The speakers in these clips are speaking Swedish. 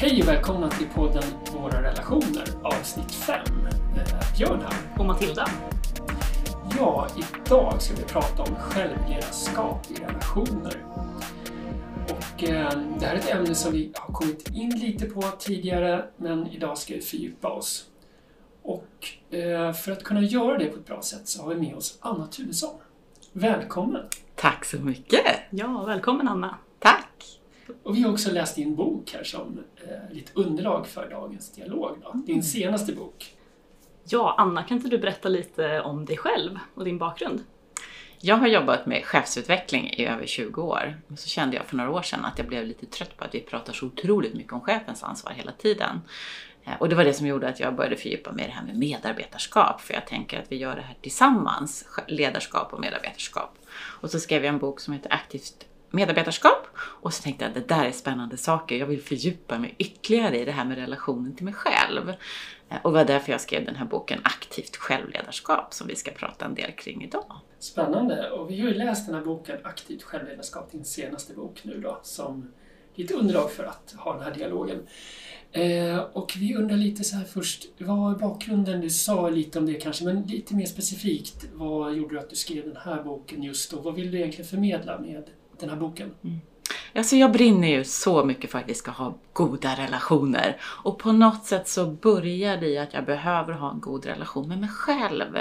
Hej och välkomna till podden Våra relationer avsnitt 5. Eh, Björn här. Och Matilda. Ja, idag ska vi prata om självledarskap i relationer. Och eh, det här är ett ämne som vi har kommit in lite på tidigare, men idag ska vi fördjupa oss. Och eh, för att kunna göra det på ett bra sätt så har vi med oss Anna Turesson. Välkommen! Tack så mycket! Ja, välkommen Anna. Och vi har också läst din bok här som eh, lite underlag för dagens dialog. Då. Din senaste bok. Ja, Anna, kan inte du berätta lite om dig själv och din bakgrund? Jag har jobbat med chefsutveckling i över 20 år. Så kände jag för några år sedan att jag blev lite trött på att vi pratar så otroligt mycket om chefens ansvar hela tiden. Eh, Och det var det som gjorde att jag började fördjupa mig i det här med medarbetarskap. För jag tänker att vi gör det här tillsammans, ledarskap och medarbetarskap. Och så skrev jag en bok som heter Aktivt medarbetarskap. Och så tänkte jag att det där är spännande saker. Jag vill fördjupa mig ytterligare i det här med relationen till mig själv. Eh, och det var därför jag skrev den här boken Aktivt självledarskap som vi ska prata en del kring idag. Spännande. Och vi har ju läst den här boken Aktivt självledarskap, din senaste bok nu då, som lite underlag för att ha den här dialogen. Eh, och vi undrar lite så här först, vad är bakgrunden? Du sa lite om det kanske, men lite mer specifikt. Vad gjorde du att du skrev den här boken just då? Vad vill du egentligen förmedla med den här boken? Alltså jag brinner ju så mycket för att vi ska ha goda relationer. Och på något sätt så börjar det i att jag behöver ha en god relation med mig själv.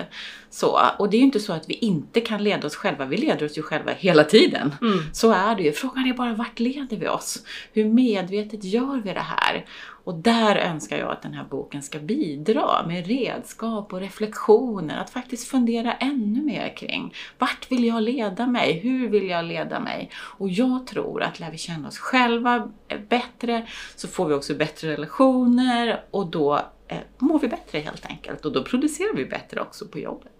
Så, och det är ju inte så att vi inte kan leda oss själva, vi leder oss ju själva hela tiden. Mm. Så är det ju. Frågan är bara vart leder vi oss? Hur medvetet gör vi det här? Och där önskar jag att den här boken ska bidra med redskap och reflektioner, att faktiskt fundera ännu mer kring vart vill jag leda mig? Hur vill jag leda mig? Och jag tror att lär vi känna oss själva bättre så får vi också bättre relationer och då eh, mår vi bättre helt enkelt och då producerar vi bättre också på jobbet.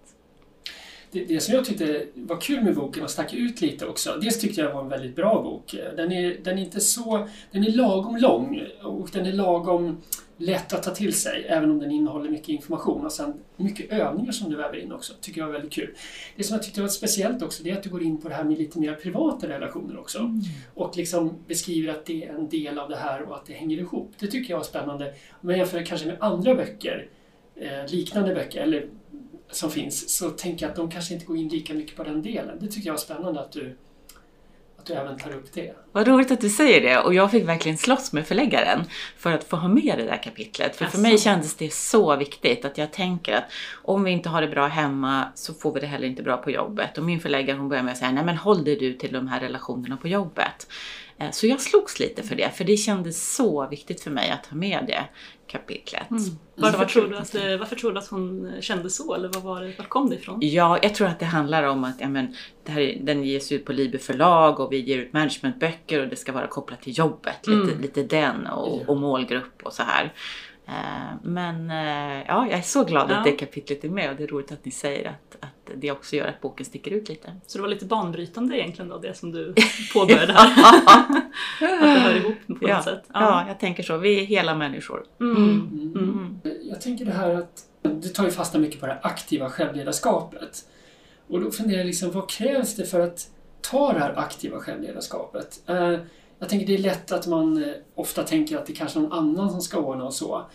Det, det som jag tyckte var kul med boken och stack ut lite också, dels tyckte jag var en väldigt bra bok. Den är, den är inte så, den är lagom lång och den är lagom lätt att ta till sig, även om den innehåller mycket information och sen mycket övningar som du väver in också, tycker jag var väldigt kul. Det som jag tyckte var speciellt också, det är att du går in på det här med lite mer privata relationer också. Och liksom beskriver att det är en del av det här och att det hänger ihop. Det tycker jag var spännande. Om jag jämför kanske med andra böcker, eh, liknande böcker, eller som finns, så tänker jag att de kanske inte går in lika mycket på den delen. Det tycker jag var spännande att du, att du även tar upp det. Vad roligt att du säger det och jag fick verkligen slåss med förläggaren för att få ha med det där kapitlet. För för Jaså? mig kändes det så viktigt att jag tänker att om vi inte har det bra hemma så får vi det heller inte bra på jobbet. Och min förläggare hon började med att säga, nej men håll dig du till de här relationerna på jobbet. Eh, Så jag slogs lite för det, för det kändes så viktigt för mig att ha med det kapitlet. Mm. Varför, vad tror att varför tror du att hon kände så? Eller vad var det, vart kom det ifrån? Ja, jag tror att det handlar om att ja, men, det här, är- den ges ut på Liber förlag och vi ger ut managementböcker och det ska vara kopplat till jobbet. Lite, Mm. lite den och, och målgrupp och så här. Eh, Men eh, ja, jag är så glad Ja. att det kapitlet är med och det är roligt att ni säger att, att det också gör att boken sticker ut lite. Så det var lite banbrytande egentligen då, det som du påbörjade här. att det hör ihop på ja, något sätt. ja, jag tänker så. Vi är hela människor. Mm. Mm. Mm. Jag tänker det här att du tar ju fasta mycket på det aktiva självledarskapet. Och då funderar jag liksom, vad krävs det för att ta det här aktiva självledarskapet? Jag tänker det är lätt att man eh, ofta tänker att det kanske är någon annan som ska ordna och så.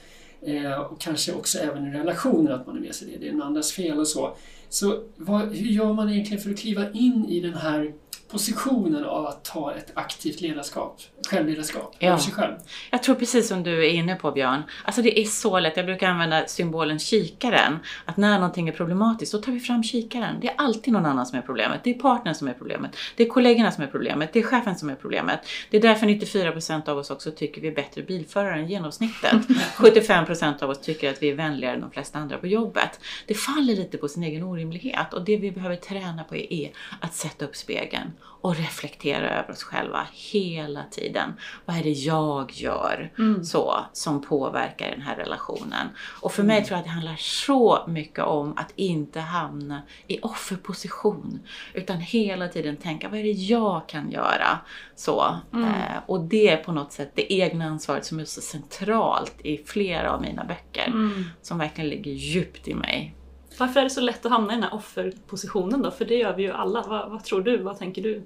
Eh, Och kanske också även i relationer att man är med sig det, det är den andras fel och så. Så vad, hur gör man egentligen för att kliva in i den här positionen av att ta ett aktivt ledarskap, självledarskap, Ja. över sig själv? Jag tror precis som du är inne på Björn. Alltså det är så lätt. Jag brukar använda symbolen kikaren. Att när någonting är problematiskt, då tar vi fram kikaren. Det är alltid någon annan som är problemet. Det är partnern som är problemet. Det är kollegorna som är problemet. Det är chefen som är problemet. Det är därför 94% av oss också tycker vi är bättre bilförare än genomsnittet. 75% av oss tycker att vi är vänligare än de flesta andra på jobbet. Det faller lite på sin egen orimlighet och det vi behöver träna på är att sätta upp spegeln och reflektera över oss själva hela tiden. Vad är det jag gör Mm. så, som påverkar den här relationen? Och för mig tror jag att det handlar så mycket om att inte hamna i offerposition. Utan hela tiden tänka, vad är det jag kan göra? Så, Mm. eh, och det är på något sätt det egna ansvaret som är så centralt i flera av mina böcker. Mm. Som verkligen ligger djupt i mig. Varför är det så lätt att hamna i den här offerpositionen då? För det gör vi ju alla. Vad, vad tror du? Vad tänker du?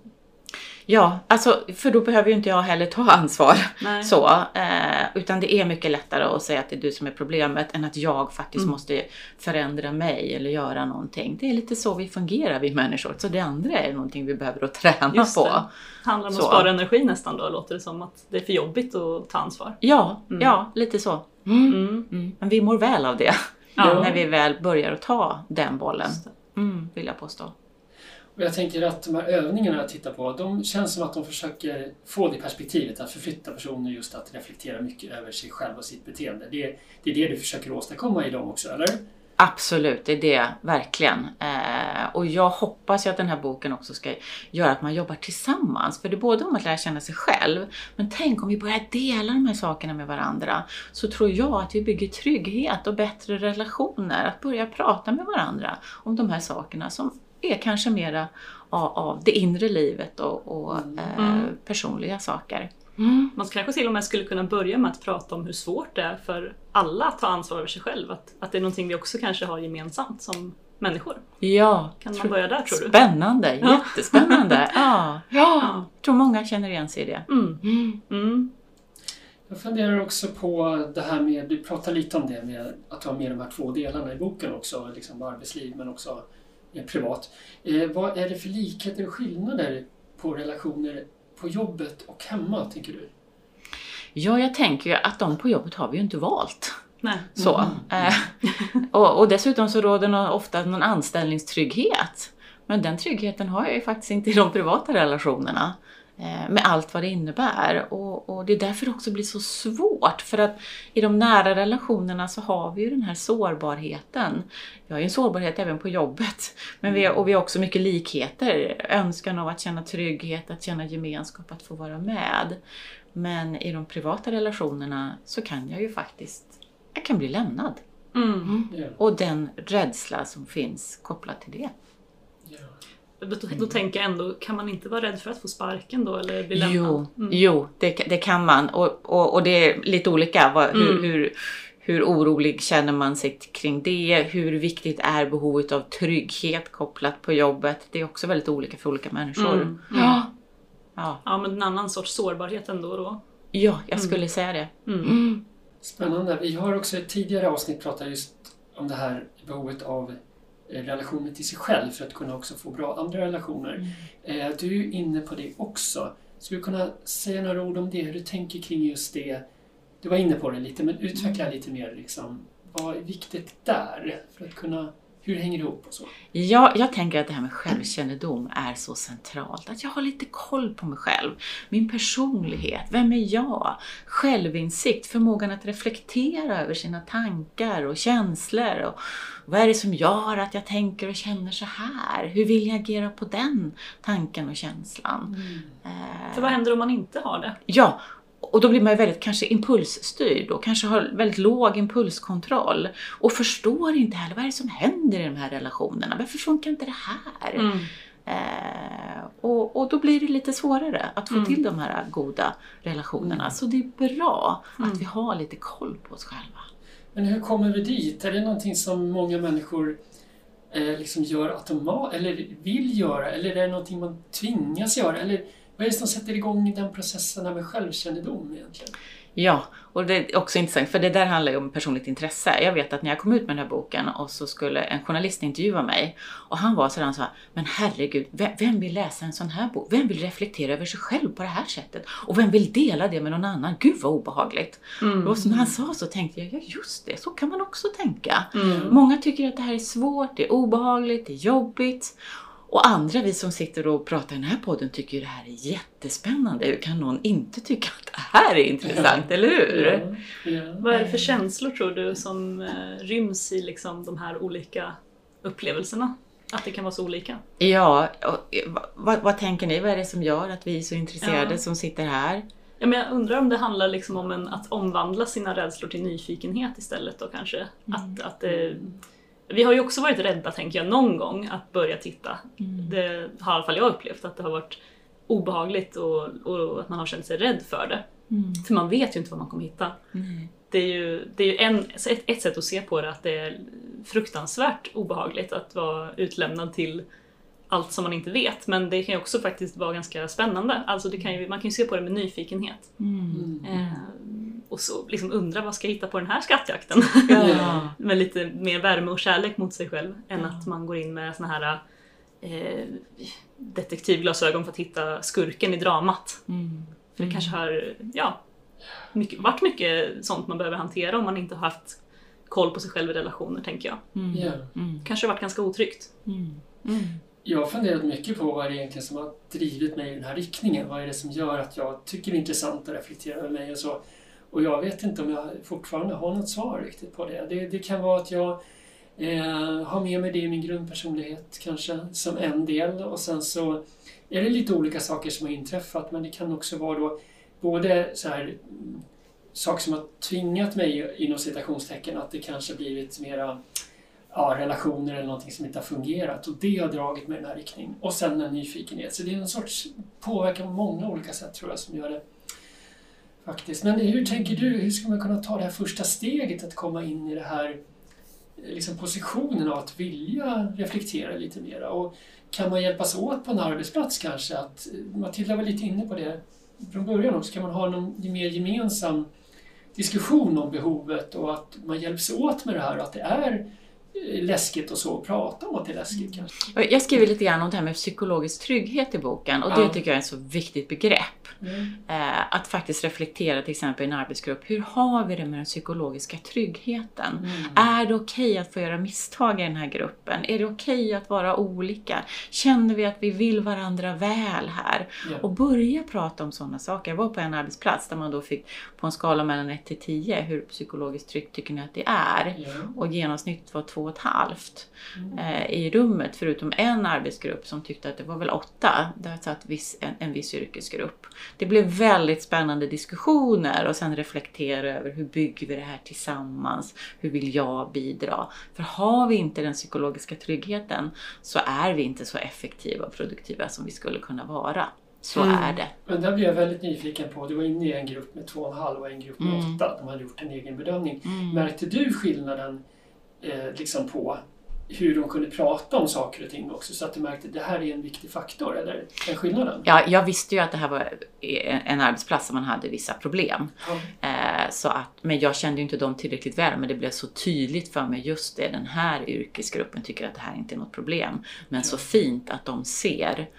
Ja, alltså, för då behöver ju inte jag heller ta ansvar. Nej. Så, eh, utan det är mycket lättare att säga att det är du som är problemet än att jag faktiskt Mm. måste förändra mig eller göra någonting. Det är lite så vi fungerar vi människor. Så det andra är någonting vi behöver att träna Just på. det. Handlar om Så. att spara energi nästan då, låter det som. Att det är för jobbigt att ta ansvar. Ja, Mm. ja, lite så. Mm. Mm. Men vi mår väl av det. Ja. När vi väl börjar att ta den bollen. Mm, vill jag påstå. Och jag tänker att de här övningarna jag tittar på, de känns som att de försöker få det perspektivet att förflytta personer just att reflektera mycket över sig själv och sitt beteende. Det, det är det du försöker åstadkomma i dem också, eller? Absolut, det är det verkligen. Eh, och jag hoppas ju att den här boken också ska göra att man jobbar tillsammans. För det är både om att lära känna sig själv, men tänk om vi börjar dela de här sakerna med varandra. Så tror jag att vi bygger trygghet och bättre relationer. Att börja prata med varandra om de här sakerna som är kanske mera av, av det inre livet och, och eh, Mm. personliga saker. Man kanske till och med skulle kunna börja med att prata om hur svårt det är för alla att ta ansvar över sig själv. Att, att det är någonting vi också kanske har gemensamt som människor. Ja, Kan man börja där tror du? Spännande, Ja. jättespännande. Ja, ja. Ja. tror många känner igen sig i det. Mm. Mm. Mm. Jag funderar också på det här med, du pratar lite om det med att ha med de här två delarna i boken också, liksom arbetsliv men också privat. Eh, vad är det för likheter och skillnader på relationer på jobbet och hemma, tänker du? Ja, jag tänker ju att de på jobbet har vi ju inte valt. Nej. Så. Mm. Eh, och, och dessutom så råder nå- ofta någon anställningstrygghet. Men den tryggheten har jag ju faktiskt inte i de privata relationerna. Eh, med allt vad det innebär. Och, och det är därför det också blir så svårt. För att i de nära relationerna så har vi ju den här sårbarheten. Vi har ju en sårbarhet även på jobbet. Men vi och vi har också mycket likheter. Önskan av att känna trygghet, att känna gemenskap, att få vara med. Men i de privata relationerna så kan jag ju faktiskt, jag kan bli lämnad. Mm. Ja. Och den rädsla som finns kopplat till det. Då, då tänker jag ändå, kan man inte vara rädd för att få sparken då eller bli lämnad? Jo, Mm. jo det, det kan man. Och, och, och det är lite olika. Vad, hur, Mm. hur, hur orolig känner man sig kring det? Hur viktigt är behovet av trygghet kopplat på jobbet? Det är också väldigt olika för olika människor. Mm. Ja. Ja. Ja, men en annan sorts sårbarhet ändå då. ja, jag skulle säga det. Mm. Mm. Spännande. Vi har också i ett tidigare avsnitt pratat just om det här behovet av eh, relationer till sig själv för att kunna också få bra andra relationer. Eh, Du är inne på det också. Skulle du kunna säga några ord om det, hur du tänker kring just det? Du var inne på det lite, men utveckla lite mer. Liksom. Vad är viktigt där? För att kunna, hur hänger det ihop och så? Ja, jag tänker att det här med självkännedom är så centralt. Att jag har lite koll på mig själv. Min personlighet. Vem är jag? Självinsikt. Förmågan att reflektera över sina tankar och känslor. Och vad är det som gör att jag tänker och känner så här? Hur vill jag agera på den tanken och känslan? Eh, För vad händer om man inte har det? Ja, och då blir man ju väldigt kanske impulsstyrd och kanske har väldigt låg impulskontroll och förstår inte heller vad är det som händer i de här relationerna. Varför funkar inte det här? Mm. Eh, och, och då blir det lite svårare att få Mm. till de här goda relationerna. Mm. Så det är bra Mm. att vi har lite koll på oss själva. Men hur kommer vi dit? Är det någonting som många människor eh, liksom gör automat eller vill göra? Eller är det någonting man tvingas göra? Eller vad är det som sätter igång den processen med självkännedom egentligen? Ja, och det är också intressant för det där handlar ju om personligt intresse. Jag vet att när jag kom ut med den här boken och så skulle en journalist intervjua mig och han var sådär, han sa, men herregud, vem, vem vill läsa en sån här bok? Vem vill reflektera över sig själv på det här sättet? Och vem vill dela det med någon annan? Gud vad obehagligt! Mm. Och så när han sa så tänkte jag, ja just det, så kan man också tänka. Mm. Många tycker att det här är svårt, det är obehagligt, det är jobbigt. Och andra, vi som sitter och pratar i den här podden, tycker ju det här är jättespännande. Hur kan någon inte tycka att det här är intressant, eller hur? Ja, ja. Vad är det för känslor tror du som eh, ryms i liksom, de här olika upplevelserna? Att det kan vara så olika? Ja, och, eh, vad, vad, tänker ni? Vad är det som gör att vi är så intresserade Ja. som sitter här? Ja, men jag undrar om det handlar liksom om en, att omvandla sina rädslor till nyfikenhet istället då kanske. Att, att, eh, vi har ju också varit rädda, tänker jag, någon gång att börja titta. Det har i alla fall jag upplevt, att det har varit obehagligt och, och att man har känt sig rädd för det. Mm. För man vet ju inte vad man kommer hitta. Nej. Det är ju, det är ju en, ett, ett sätt att se på det, att det är fruktansvärt obehagligt att vara utlämnad till allt som man inte vet. Men det kan ju också faktiskt vara ganska spännande. Alltså det kan ju, man kan ju se på det med nyfikenhet. Mm. Eh, och så liksom undra vad ska jag hitta på den här skattjakten? Ja. med lite mer värme och kärlek mot sig själv än Ja. att man går in med såna här eh, detektivglasögon för att hitta skurken i dramat. Mm. För det kanske har ja, mycket, varit mycket sånt man behöver hantera om man inte har haft koll på sig själv i relationer, tänker jag. Mm. Ja. Mm. Kanske har varit ganska otryggt. Mm. Mm. Jag har funderat mycket på vad det är egentligen som har drivit mig i den här riktningen. Vad är det som gör att jag tycker det är intressant att reflektera över mig och så. Och jag vet inte om jag fortfarande har något svar riktigt på det. Det, det kan vara att jag eh, har med mig det i min grundpersonlighet kanske som en del och sen så är det lite olika saker som har inträffat men det kan också vara då både så här mm, saker som har tvingat mig inom citationstecken att det kanske blivit mera ja, relationer eller någonting som inte har fungerat och det har dragit mig i den här riktningen. Och sen en nyfikenhet. Så det är en sorts påverkan på många olika sätt tror jag som gör det. Faktiskt. Men hur tänker du, hur ska man kunna ta det här första steget att komma in i det här eh, liksom positionen av att vilja reflektera lite mera? Och kan man hjälpas åt på en arbetsplats kanske? Att, eh, Matilda var lite inne på det från början också. Kan man ha någon mer gemensam diskussion om behovet och att man hjälps åt med det här och att det är eh, läskigt och så, prata om att det är läskigt kanske. Och Jag skriver lite grann om det här med psykologisk trygghet i boken och Ja. det tycker jag är ett så viktigt begrepp. Mm. Eh, att faktiskt reflektera till exempel i en arbetsgrupp. Hur har vi det med den psykologiska tryggheten? Mm. Är det okej att få göra misstag i den här gruppen? Är det okej att vara olika? Känner vi att vi vill varandra väl här? Ja. Och börja prata om sådana saker. Jag var på en arbetsplats där man då fick på en skala mellan 1 till 10, hur psykologiskt tryggt tycker ni att det är? Och genomsnitt var två och ett halvt Mm. eh, i rummet, förutom en arbetsgrupp som tyckte att det var väl åtta. Där satt viss, en, en viss yrkesgrupp. Det blev väldigt spännande diskussioner och sen reflektera över hur bygger vi det här tillsammans? Hur vill jag bidra? För har vi inte den psykologiska tryggheten så är vi inte så effektiva och produktiva som vi skulle kunna vara. Så Mm. är det. Men där blev jag väldigt nyfiken på, du var inne i en grupp med två och en halv och en grupp med Mm. åtta. De hade gjort en egen bedömning. Mm. Märkte du skillnaden eh, liksom på hur de kunde prata om saker och ting också? Så att du märkte att det här är en viktig faktor, eller den skillnaden? Ja, jag visste ju att det här var en arbetsplats där man hade vissa problem. Ja. Eh, så att, men jag kände ju inte dem tillräckligt väl, men det blev så tydligt för mig, just det, den här yrkesgruppen tycker att det här inte är något problem. Men så fint att de ser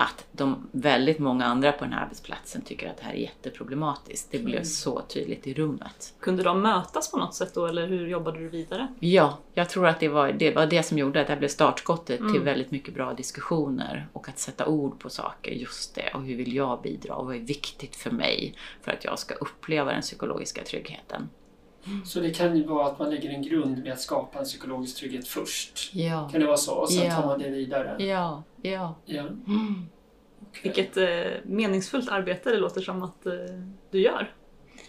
att de väldigt många andra på den här arbetsplatsen tycker att det här är jätteproblematiskt. Det blev Mm. så tydligt i rummet. Kunde de mötas på något sätt då eller hur jobbade du vidare? Ja, jag tror att det var det, var det som gjorde att det blev startskottet till Mm. väldigt mycket bra diskussioner och att sätta ord på saker, just det, och hur vill jag bidra och vad är viktigt för mig för att jag ska uppleva den psykologiska tryggheten. Så det kan ju vara att man lägger en grund med att skapa en psykologisk trygghet först. Ja, Kan det vara så? Och sen Ja. tar man det vidare? ja, ja. Ja. Mm. okej. Vilket eh, meningsfullt arbete det låter som att eh, du gör.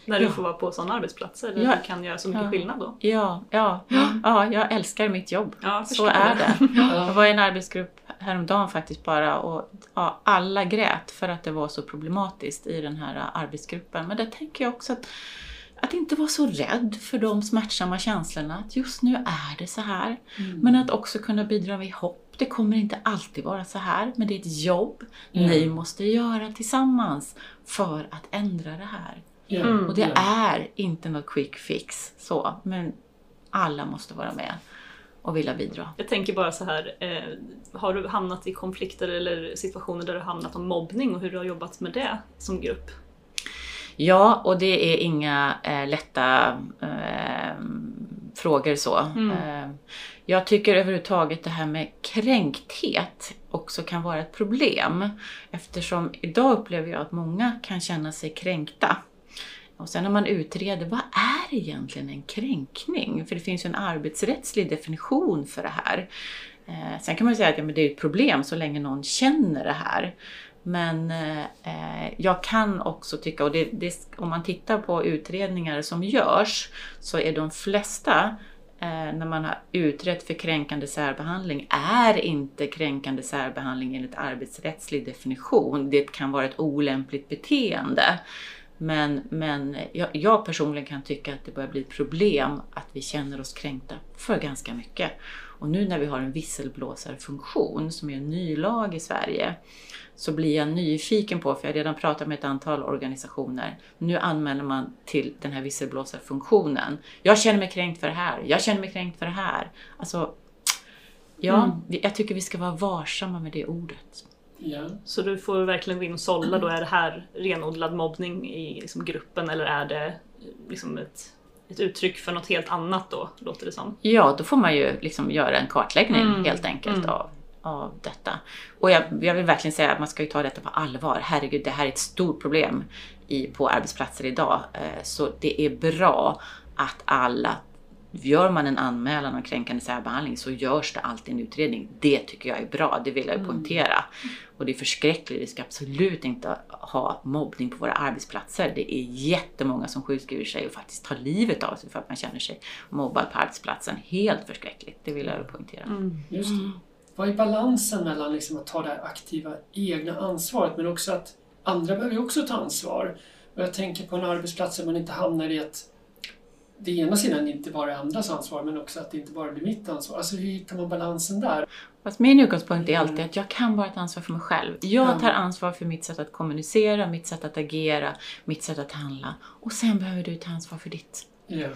När du Ja. får vara på sådana arbetsplatser där Ja. du kan göra så mycket Ja. skillnad då. Ja, ja, ja, jag älskar mitt jobb. Ja, Så är det. Jag Ja. var i en arbetsgrupp häromdagen faktiskt bara och ja, alla grät för att det var så problematiskt i den här arbetsgruppen. Men där tänker jag också att, att inte vara så rädd för de smärtsamma känslorna. Att just nu är det så här. Mm. Men att också kunna bidra med hopp. Det kommer inte alltid vara så här, men det är ett jobb Ja. ni måste göra tillsammans för att ändra det här. Mm. Och det är inte något quick fix så, men alla måste vara med och vilja bidra. Jag tänker bara så här, eh, har du hamnat i konflikter eller situationer där du hamnat om mobbning och hur du har jobbat med det som grupp? Ja, och det är inga eh, lätta eh, frågor så. Mm. Eh, jag tycker överhuvudtaget det här med kränkthet också kan vara ett problem. Eftersom idag upplever jag att många kan känna sig kränkta. Och sen när man utreder, vad är egentligen en kränkning? För det finns ju en arbetsrättslig definition för det här. Eh, sen kan man ju säga att ja, men det är ett problem så länge någon känner det här. Men eh, jag kan också tycka, och det, det, om man tittar på utredningar som görs, så är de flesta eh, när man har utrett för kränkande särbehandling är inte kränkande särbehandling enligt arbetsrättslig definition. Det kan vara ett olämpligt beteende. Men, men jag, jag personligen kan tycka att det börjar bli ett problem att vi känner oss kränkta för ganska mycket. Och nu när vi har en visselblåsarfunktion som är en ny lag i Sverige så blir jag nyfiken på, för jag har redan pratat med ett antal organisationer, nu anmäler man till den här visselblåsarfunktionen. Jag känner mig kränkt för det här, jag känner mig kränkt för det här. Alltså, ja, mm. jag tycker vi ska vara varsamma med det ordet. Ja. Så du får verkligen gå in och sålla då, är det här renodlad mobbning i liksom gruppen eller är det liksom ett, ett uttryck för något helt annat då, låter det som? Ja, då får man ju liksom göra en kartläggning mm. helt enkelt mm. av, av detta. Och jag, jag, vill verkligen säga att man ska ju ta detta på allvar. Herregud, det här är ett stort problem i, på arbetsplatser idag. Eh, så det är bra att alla Gör man en anmälan om kränkande särbehandling så görs det alltid en utredning. Det tycker jag är bra, det vill jag mm. poängtera. Och det är förskräckligt, vi ska absolut inte ha mobbning på våra arbetsplatser. Det är jättemånga som sjukskriver sig och faktiskt tar livet av sig för att man känner sig mobbad på arbetsplatsen. Helt förskräckligt, det vill jag poängtera. Mm. Just det. Vad är balansen mellan liksom att ta det här aktiva egna ansvaret men också att andra behöver också ta ansvar. Och jag tänker på en arbetsplats där man inte hamnar i att det ena sidan inte bara är andras ansvar men också att det inte bara blir mitt ansvar. Alltså hur hittar man balansen där? Fast min utgångspunkt är alltid att jag kan bara ta ansvar för mig själv. Jag tar ansvar för mitt sätt att kommunicera, mitt sätt att agera, mitt sätt att handla. Och sen behöver du ta ansvar för ditt. Ja.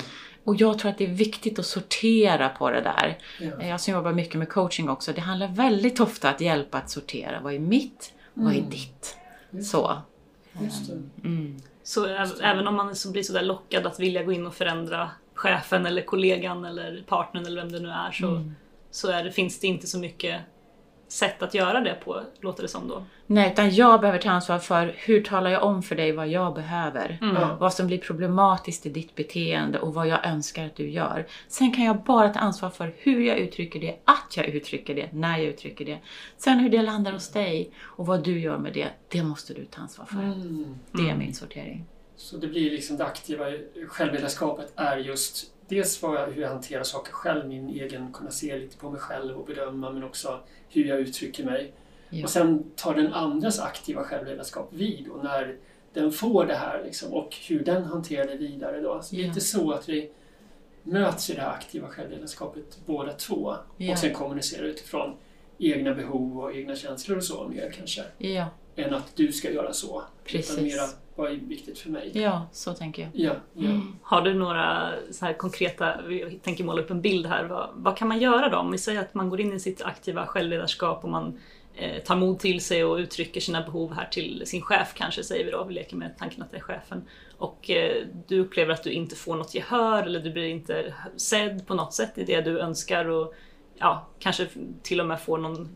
Och jag tror att det är viktigt att sortera på det där. Ja. Jag som jobbar mycket med coaching också, det handlar väldigt ofta att hjälpa att sortera. Vad är mitt? Mm. Vad är mm. ditt? Just så. Just mm. Så även om man blir sådär lockad att vilja gå in och förändra chefen eller kollegan eller partnern eller vem det nu är så, mm. så är det, finns det inte så mycket sätt att göra det på, låter det som då. Nej, utan jag behöver ta ansvar för hur talar jag om för dig vad jag behöver. Mm. Vad som blir problematiskt i ditt beteende och vad jag önskar att du gör. Sen kan jag bara ta ansvar för hur jag uttrycker det, att jag uttrycker det, när jag uttrycker det. Sen hur det landar hos dig och vad du gör med det, det måste du ta ansvar för. Mm. Det är mm. min sortering. Så det blir liksom det aktiva självledarskapet är just dels hur jag hanterar saker själv, min egen, kunna se lite på mig själv och bedöma men också hur jag uttrycker mig. Ja. Och sen tar den andras aktiva självledarskap vid och när den får det här liksom, och hur den hanterar det vidare. Då. Så ja. Lite så att vi möts i det här aktiva självledarskapet båda två ja. och sen kommunicerar utifrån egna behov och egna känslor och så mer kanske. Ja. Än att du ska göra så. Precis. Utan mera vad är viktigt för mig? Ja, så tänker jag. Ja, ja. Mm. Har du några så här konkreta, vi tänker måla upp en bild här, vad, vad, kan man göra då? Om vi säger att man går in i sitt aktiva självledarskap och man eh, tar mod till sig och uttrycker sina behov här till sin chef kanske, säger vi då, vi leker med tanken att det är chefen. Och eh, du upplever att du inte får något gehör eller du blir inte sedd på något sätt i det du önskar och ja, kanske till och med får någon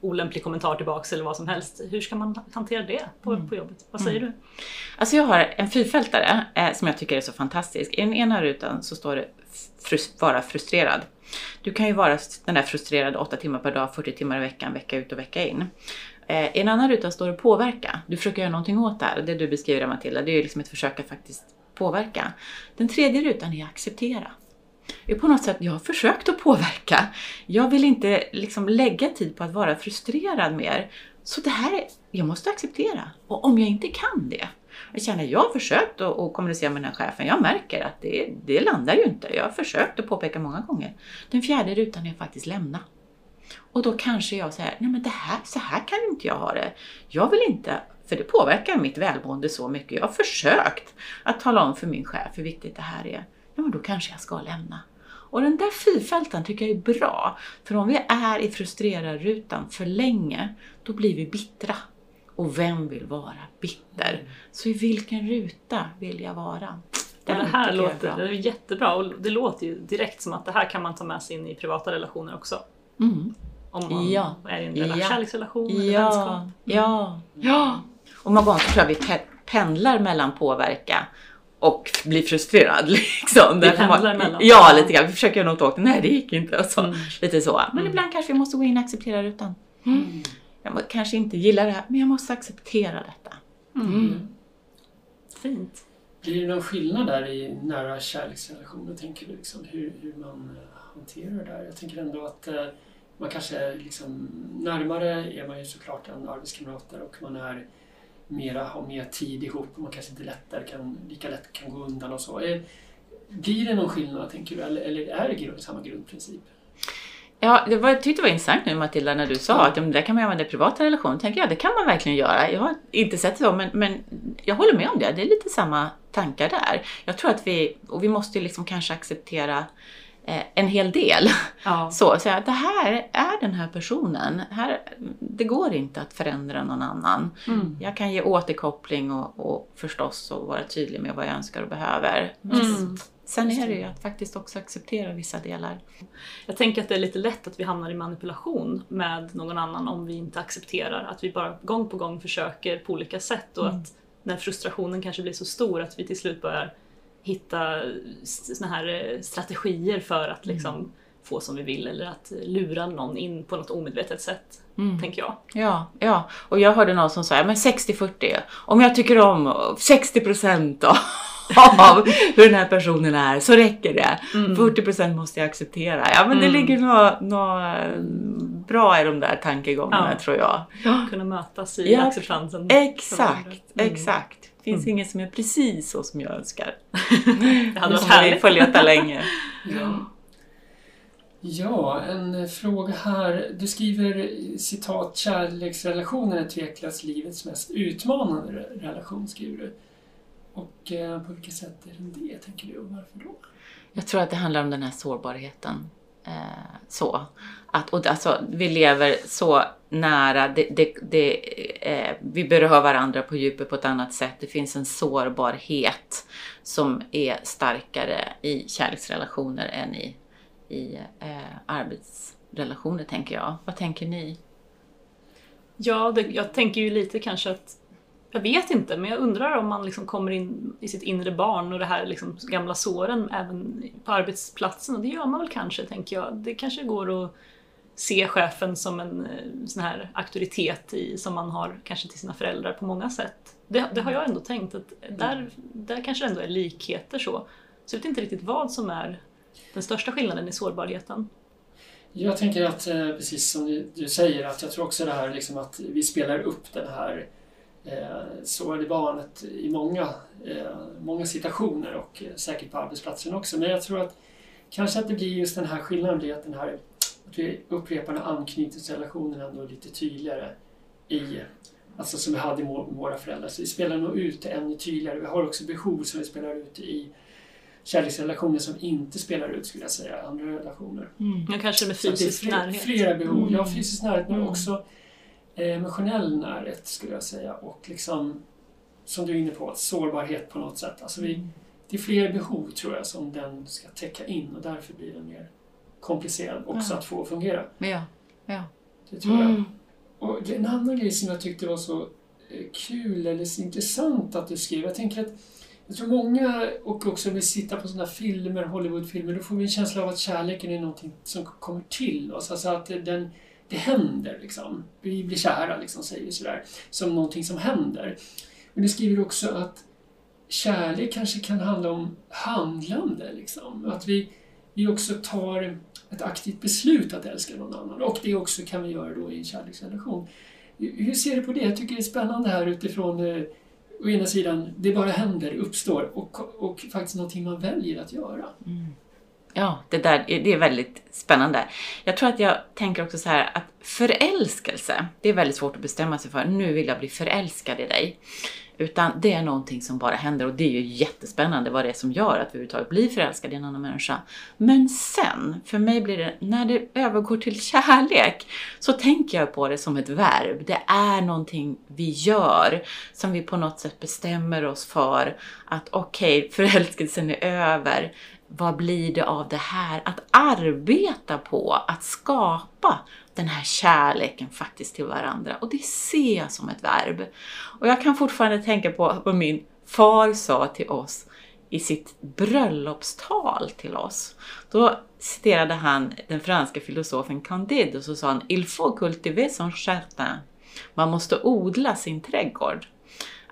olämplig kommentar tillbaks eller vad som helst. Hur ska man hantera det på, mm. på jobbet? Vad säger mm. du? Alltså jag har en fyrfältare eh, som jag tycker är så fantastisk. I den ena rutan så står det frus vara frustrerad. Du kan ju vara den där frustrerade 8 timmar per dag, 40 timmar i veckan, vecka ut och vecka in. Eh, I en annan ruta står det påverka. Du försöker göra någonting åt det här. Det du beskriver Matilda, det är ju liksom ett försök att faktiskt påverka. Den tredje rutan är acceptera är på något sätt, jag har försökt att påverka. Jag vill inte liksom lägga tid på att vara frustrerad mer. Så det här, är, jag måste acceptera. Och om jag inte kan det, jag känner, jag har försökt att, att kommunicera med den här chefen, jag märker att det, det landar ju inte. Jag har försökt att påpeka många gånger. Den fjärde rutan är faktiskt lämna. Och då kanske jag säger, nej men det här, så här kan inte jag ha det. Jag vill inte, för det påverkar mitt välmående så mycket. Jag har försökt att tala om för min chef hur viktigt det här är ja men då kanske jag ska lämna. Och den där fyrfältan tycker jag är bra, för om vi är i frustrerarrutan för länge, då blir vi bittra. Och vem vill vara bitter? Så i vilken ruta vill jag vara? Den det här låter det är jättebra och det låter ju direkt som att det här kan man ta med sig in i privata relationer också. Mm. Om man ja. är i en ja. kärleksrelation eller ja. vänskap. Ja, ja. Och många gånger tror jag vi pendlar mellan påverka och blir frustrerad. Liksom. Vi pendlar emellan. Ja, lite grann. Vi försöker göra något åt det. Nej, det gick inte. Och så. Mm. Lite så. Men mm. ibland kanske vi måste gå in och acceptera rutan. Mm. Jag kanske inte gillar det här, men jag måste acceptera detta. Mm. mm. Fint. Blir det någon skillnad där i nära kärleksrelationer, tänker du? Liksom, hur, hur man eh, hanterar det där? Jag tänker ändå att eh, man kanske liksom, närmare är man ju såklart än arbetskamrater och man är mera, ha mer tid ihop och man kanske inte lättare kan, lika lätt kan gå undan och så. Eh, blir det någon skillnad tänker du eller, eller är det samma grundprincip? Ja, det var, jag tyckte det var intressant nu Matilda när du sa att det där kan man använda i privata relationer. tänker jag, det kan man verkligen göra. Jag har inte sett det så, men, men jag håller med om det. Det är lite samma tankar där. Jag tror att vi, och vi måste liksom kanske acceptera en hel del. Ja. Så, så att det här är den här personen. Här, det går inte att förändra någon annan. Mm. Jag kan ge återkoppling och, och förstås och vara tydlig med vad jag önskar och behöver. Mm. Sen är det ju att faktiskt också acceptera vissa delar. Jag tänker att det är lite lätt att vi hamnar i manipulation med någon annan om vi inte accepterar. Att vi bara gång på gång försöker på olika sätt och mm. att när frustrationen kanske blir så stor att vi till slut börjar hitta såna här eh, strategier för att liksom mm. få som vi vill eller att lura någon in på något omedvetet sätt. Mm. Tänker jag. Ja, ja, och jag hörde någon som sa men 60-40, om jag tycker om 60% då av hur den här personen är så räcker det. Mm. 40% måste jag acceptera. Ja men mm. det ligger något, något bra i de där tankegångarna ja. tror jag. Ja. Kunna mötas i ja. acceptansen. Exakt, mm. exakt. Det finns mm. inget som är precis så som jag önskar. det hade varit härligt. Får leta länge. Ja. Ja, en fråga här. Du skriver citat kärleksrelationen är tveklöst livets mest utmanande relation, skriver du. Och eh, på vilket sätt är den det, tänker du, och varför då? Jag tror att det handlar om den här sårbarheten. Eh, så. Att, och alltså, vi lever så nära, det, det, det, eh, vi berör varandra på djupet på ett annat sätt. Det finns en sårbarhet som är starkare i kärleksrelationer än i, i eh, arbetsrelationer, tänker jag. Vad tänker ni? Ja, det, jag tänker ju lite kanske att jag vet inte, men jag undrar om man liksom kommer in i sitt inre barn och det här liksom gamla såren även på arbetsplatsen. Och det gör man väl kanske, tänker jag. Det kanske går att se chefen som en eh, sån här auktoritet i, som man har kanske till sina föräldrar på många sätt. Det, det har jag ändå tänkt att där, där kanske det ändå är likheter så. Så jag vet inte riktigt vad som är den största skillnaden i sårbarheten. Jag tänker att, eh, precis som du säger, att jag tror också det här liksom att vi spelar upp den här så är det barnet i många, eh, många situationer och eh, säkert på arbetsplatsen också. Men jag tror att kanske att det blir just den här skillnaden blir att den här att vi upprepar den anknytningsrelationen ändå lite tydligare i Alltså som vi hade med våra föräldrar. Så vi spelar nog ut det ännu tydligare. Vi har också behov som vi spelar ut i kärleksrelationer som inte spelar ut, skulle jag säga, andra relationer. Mm. Ja, kanske med fysisk närhet. Flera behov. Mm. Ja, fysisk närhet men mm. också emotionell närhet skulle jag säga och liksom, som du är inne på, sårbarhet på något sätt. Alltså vi, mm. det är fler behov tror jag som den ska täcka in och därför blir den mer komplicerad också ja. att få fungera. Ja, ja. Det tror mm. jag. Och en annan grej som jag tyckte var så eh, kul eller så intressant att du skrev. Jag tänker att jag tror många och också vill sitta på sådana filmer, Hollywoodfilmer, då får vi en känsla av att kärleken är någonting som kommer till oss. Alltså att den, det händer liksom. Vi blir kära liksom, säger vi sådär. Som någonting som händer. Men du skriver också att kärlek kanske kan handla om handlande. Liksom. Att vi, vi också tar ett aktivt beslut att älska någon annan. Och det också kan vi göra då i en kärleksrelation. Hur ser du på det? Jag tycker det är spännande här utifrån eh, å ena sidan, det bara händer, uppstår och, och faktiskt någonting man väljer att göra. Mm. Ja, det där det är väldigt spännande. Jag tror att jag tänker också så här att förälskelse, det är väldigt svårt att bestämma sig för. Nu vill jag bli förälskad i dig. Utan det är någonting som bara händer och det är ju jättespännande vad det är som gör att vi överhuvudtaget blir förälskade i en annan människa. Men sen, för mig blir det, när det övergår till kärlek, så tänker jag på det som ett verb. Det är någonting vi gör som vi på något sätt bestämmer oss för att okej, okay, förälskelsen är över vad blir det av det här? Att arbeta på att skapa den här kärleken faktiskt till varandra. Och det ser jag som ett verb. Och jag kan fortfarande tänka på vad min far sa till oss i sitt bröllopstal till oss. Då citerade han den franska filosofen Candide och så sa han Il faut cultiver son jardin. Man måste odla sin trädgård.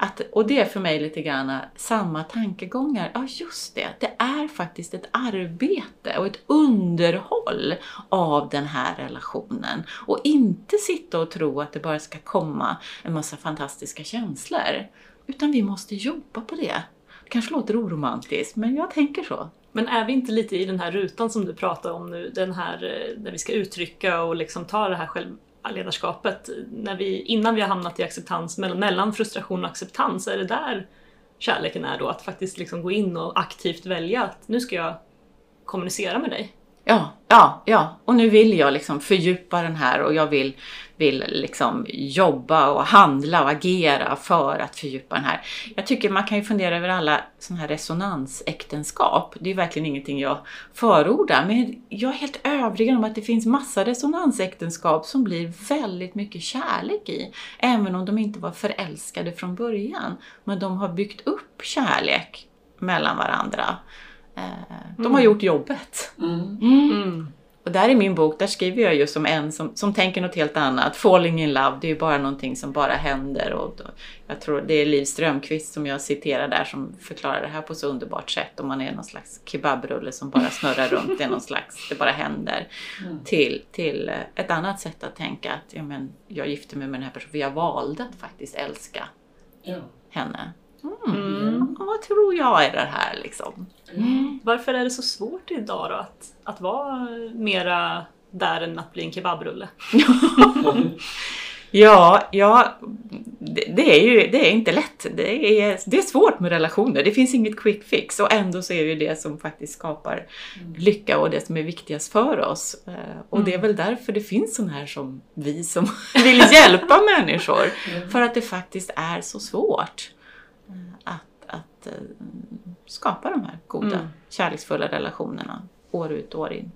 Att, och det är för mig lite grann samma tankegångar. Ja, just det. Det är faktiskt ett arbete och ett underhåll av den här relationen. Och inte sitta och tro att det bara ska komma en massa fantastiska känslor. Utan vi måste jobba på det. Det kanske låter oromantiskt, men jag tänker så. Men är vi inte lite i den här rutan som du pratar om nu, den här eh, där vi ska uttrycka och liksom ta det här ledarskapet, när vi, innan vi har hamnat i acceptans, mellan frustration och acceptans, är det där kärleken är då? Att faktiskt liksom gå in och aktivt välja att nu ska jag kommunicera med dig. Ja, ja, ja. Och nu vill jag liksom fördjupa den här och jag vill, vill liksom jobba och handla och agera för att fördjupa den här. Jag tycker man kan ju fundera över alla sådana här resonansäktenskap. Det är verkligen ingenting jag förordar, men jag är helt övertygad om att det finns massa resonansäktenskap som blir väldigt mycket kärlek i. Även om de inte var förälskade från början. Men de har byggt upp kärlek mellan varandra. De har Mm. gjort jobbet. Mm. Mm. Och där i min bok, där skriver jag just om en som, som tänker något helt annat. Falling in love, det är ju bara någonting som bara händer. Och då, jag tror det är Liv Strömquist som jag citerar där som förklarar det här på så underbart sätt. Om man är någon slags kebabrulle som bara snurrar runt, det är någon slags, det bara händer. Mm. Till, till eh, ett annat sätt att tänka att ja, men, jag gifte mig med den här personen för jag valde att faktiskt älska Ja. henne. Mm. Mm. Och Vad tror jag är det här liksom? Varför är det så svårt idag då att, att vara mera där än att bli en kebabrulle? Ja, ja det, det, är ju det är inte lätt. Det är, det är svårt med relationer. Det finns inget quick fix och ändå så är det ju det som faktiskt skapar lycka och det som är viktigast för oss. Eh, Och det är väl därför det finns sådana här som vi som vill hjälpa människor. För att det faktiskt är så svårt att, eh, skapa de här goda, Mm. kärleksfulla relationerna år ut och år in.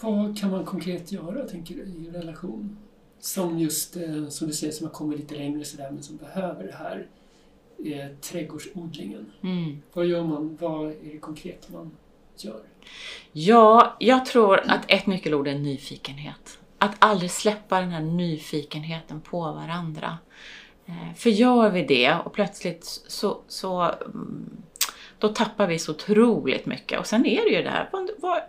Vad kan man konkret göra, tänker du, i en relation? Som just, eh, som du säger, som har kommit lite längre sådär, men som behöver det här eh, trädgårdsodlingen. Mm. Vad gör man? Vad är det konkret man gör? Ja, jag tror att ett nyckelord är nyfikenhet. Att aldrig släppa den här nyfikenheten på varandra. Eh, för gör vi det och plötsligt så, så mm, då tappar vi så otroligt mycket. Och sen är det ju det här, var, var,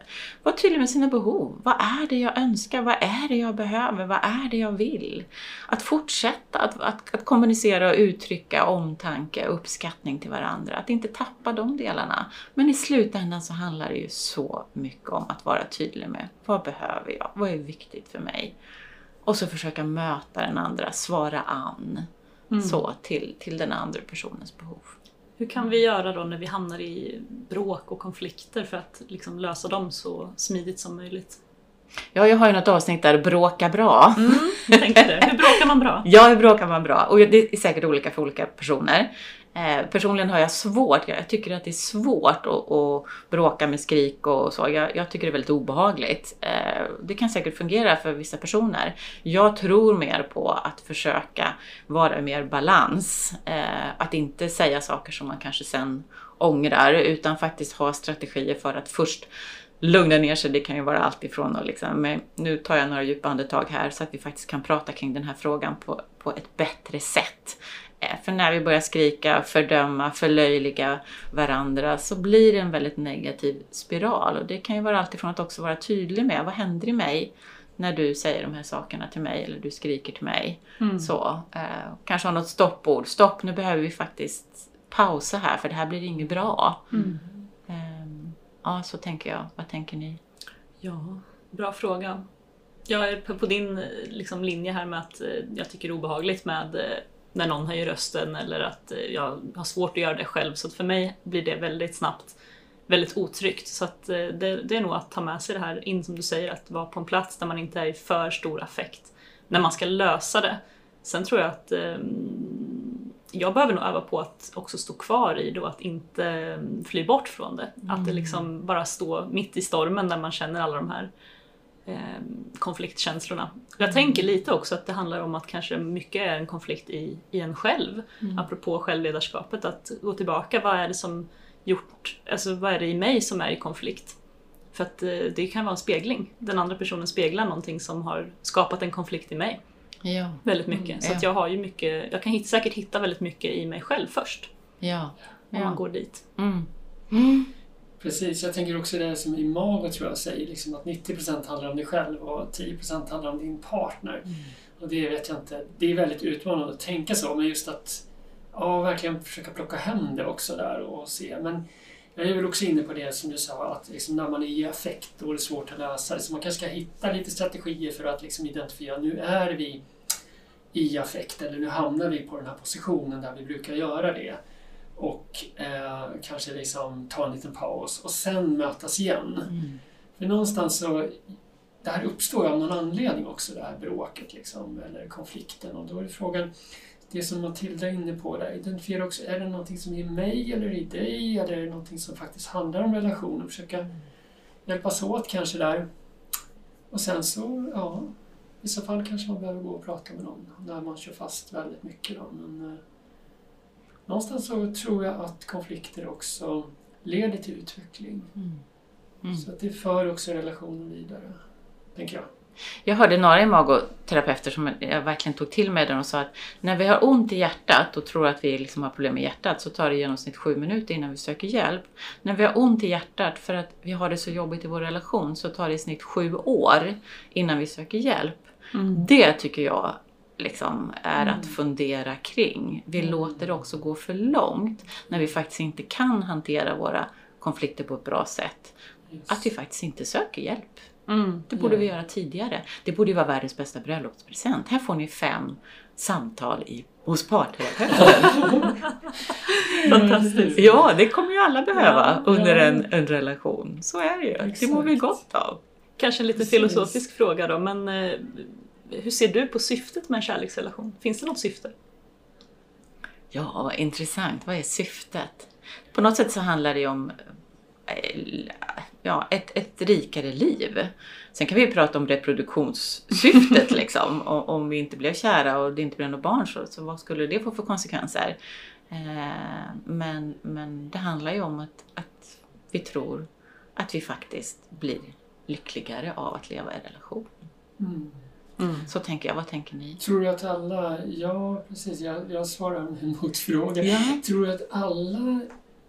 var tydlig med sina behov. Vad är det jag önskar? Vad är det jag behöver? Vad är det jag vill? Att fortsätta att, att, att kommunicera och uttrycka omtanke och uppskattning till varandra. Att inte tappa de delarna. Men i slutändan så handlar det ju så mycket om att vara tydlig med vad behöver jag? Vad är viktigt för mig? Och så försöka möta den andra, svara an så till, till den andra personens behov. Hur kan vi göra då när vi hamnar i bråk och konflikter för att liksom lösa dem så smidigt som möjligt? Ja, jag har ju något avsnitt där, bråka bra. Mm, jag tänkte det. Hur bråkar man bra? Ja, hur bråkar man bra? Och det är säkert olika för olika personer. Eh, personligen har jag svårt, jag, jag tycker att det är svårt att, att bråka med skrik och så. Jag, jag tycker det är väldigt obehagligt. Eh, det kan säkert fungera för vissa personer. Jag tror mer på att försöka vara mer balans. Eh, att inte säga saker som man kanske sen ångrar, utan faktiskt ha strategier för att först lugna ner sig. Det kan ju vara allt ifrån att liksom, men nu tar jag några djupa andetag här så att vi faktiskt kan prata kring den här frågan på, på ett bättre sätt. Eh, För när vi börjar skrika, fördöma, förlöjliga varandra så blir det en väldigt negativ spiral. Och det kan ju vara allt ifrån att också vara tydlig med vad händer i mig när du säger de här sakerna till mig eller du skriker till mig. Mm. Så, eh, kanske ha något stoppord. Stopp, nu behöver vi faktiskt pausa här för det här blir inget bra. Mm. Ehm, ja, så tänker jag. Vad tänker ni? Ja, bra fråga. Jag är på din eh, liksom, linje här med att eh, jag tycker det är obehagligt med eh, när någon höjer rösten eller att eh, jag har svårt att göra det själv. Så för mig blir det väldigt snabbt väldigt otryggt. Så att eh, det, det är nog att ta med sig det här in som du säger, att vara på en plats där man inte är i för stor affekt när man ska lösa det. Sen tror jag att eh, jag behöver nog öva på att också stå kvar i det och att inte eh, fly bort från det. Att det liksom bara stå mitt i stormen där man känner alla de här konfliktkänslorna. Jag tänker lite också att det handlar om att kanske mycket är en konflikt i, i en själv. Apropå självledarskapet, att gå tillbaka. Vad är det som gjort, alltså vad är det i mig som är i konflikt? För att eh, det kan vara en spegling. Den andra personen speglar någonting som har skapat en konflikt i mig. Ja. Väldigt mycket. Så Ja. att jag har ju mycket, jag kan hit, säkert hitta väldigt mycket i mig själv först. Ja. Om Ja. man går dit. Mm. Mm. Precis, jag tänker också det som Imago tror jag säger, liksom att 90% handlar om dig själv och 10% handlar om din partner. Och det vet jag inte, det är väldigt utmanande att tänka så, men just att ja, verkligen försöka plocka hem det också där och se. Men jag är väl också inne på det som du sa, att liksom när man är i affekt då är det svårt att lösa det. Så man kanske ska hitta lite strategier för att liksom identifiera, nu är vi i affekt eller nu hamnar vi på den här positionen där vi brukar göra det. Och eh, kanske liksom ta en liten paus och sen mötas igen. Mm. För någonstans så, det här uppstår ju av någon anledning också, det här bråket liksom, eller konflikten. Och då är frågan, det som Matilda är inne på där, identifiera också, är det någonting som är i mig eller i dig? Eller är det någonting som faktiskt handlar om relationen? Försöka hjälpas åt kanske där. Och sen så, ja, i vissa fall kanske man behöver gå och prata med någon när man kör fast väldigt mycket. Då. Men, eh, någonstans så tror jag att konflikter också leder till utveckling. Mm. Mm. Så att det för också relationen vidare, tänker jag. Jag hörde några imagoterapeuter som jag verkligen tog till mig den och sa att när vi har ont i hjärtat och tror att vi liksom har problem med hjärtat så tar det i genomsnitt sju minuter innan vi söker hjälp. När vi har ont i hjärtat för att vi har det så jobbigt i vår relation så tar det i snitt sju år innan vi söker hjälp. Det tycker jag liksom är att fundera kring. Vi låter det också gå för långt när vi faktiskt inte kan hantera våra konflikter på ett bra sätt. Just. Att vi faktiskt inte söker hjälp. Mm. Det borde vi göra tidigare. Det borde ju vara världens bästa bröllopspresent. Här får ni fem samtal i, hos parterapeuten. Fantastiskt. ja, det kommer ju alla behöva Ja, under ja. en, en relation. Så är det ju. Det mår vi Exakt. gott av. Kanske en lite Precis. filosofisk fråga då, men eh, hur ser du på syftet med en kärleksrelation? Finns det något syfte? Ja, vad intressant. Vad är syftet? På något sätt så handlar det ju om eh, ja, ett, ett rikare liv. Sen kan vi ju prata om reproduktionssyftet liksom. Och, om vi inte blev kära och det inte blev några barn så, så vad skulle det få för konsekvenser? Eh, men, men det handlar ju om att, att vi tror att vi faktiskt blir lyckligare av att leva i relation. Mm. Så tänker jag. Vad tänker ni? Tror du att alla, ja precis, jag, jag svarar med en motfråga. Ja. Tror du att alla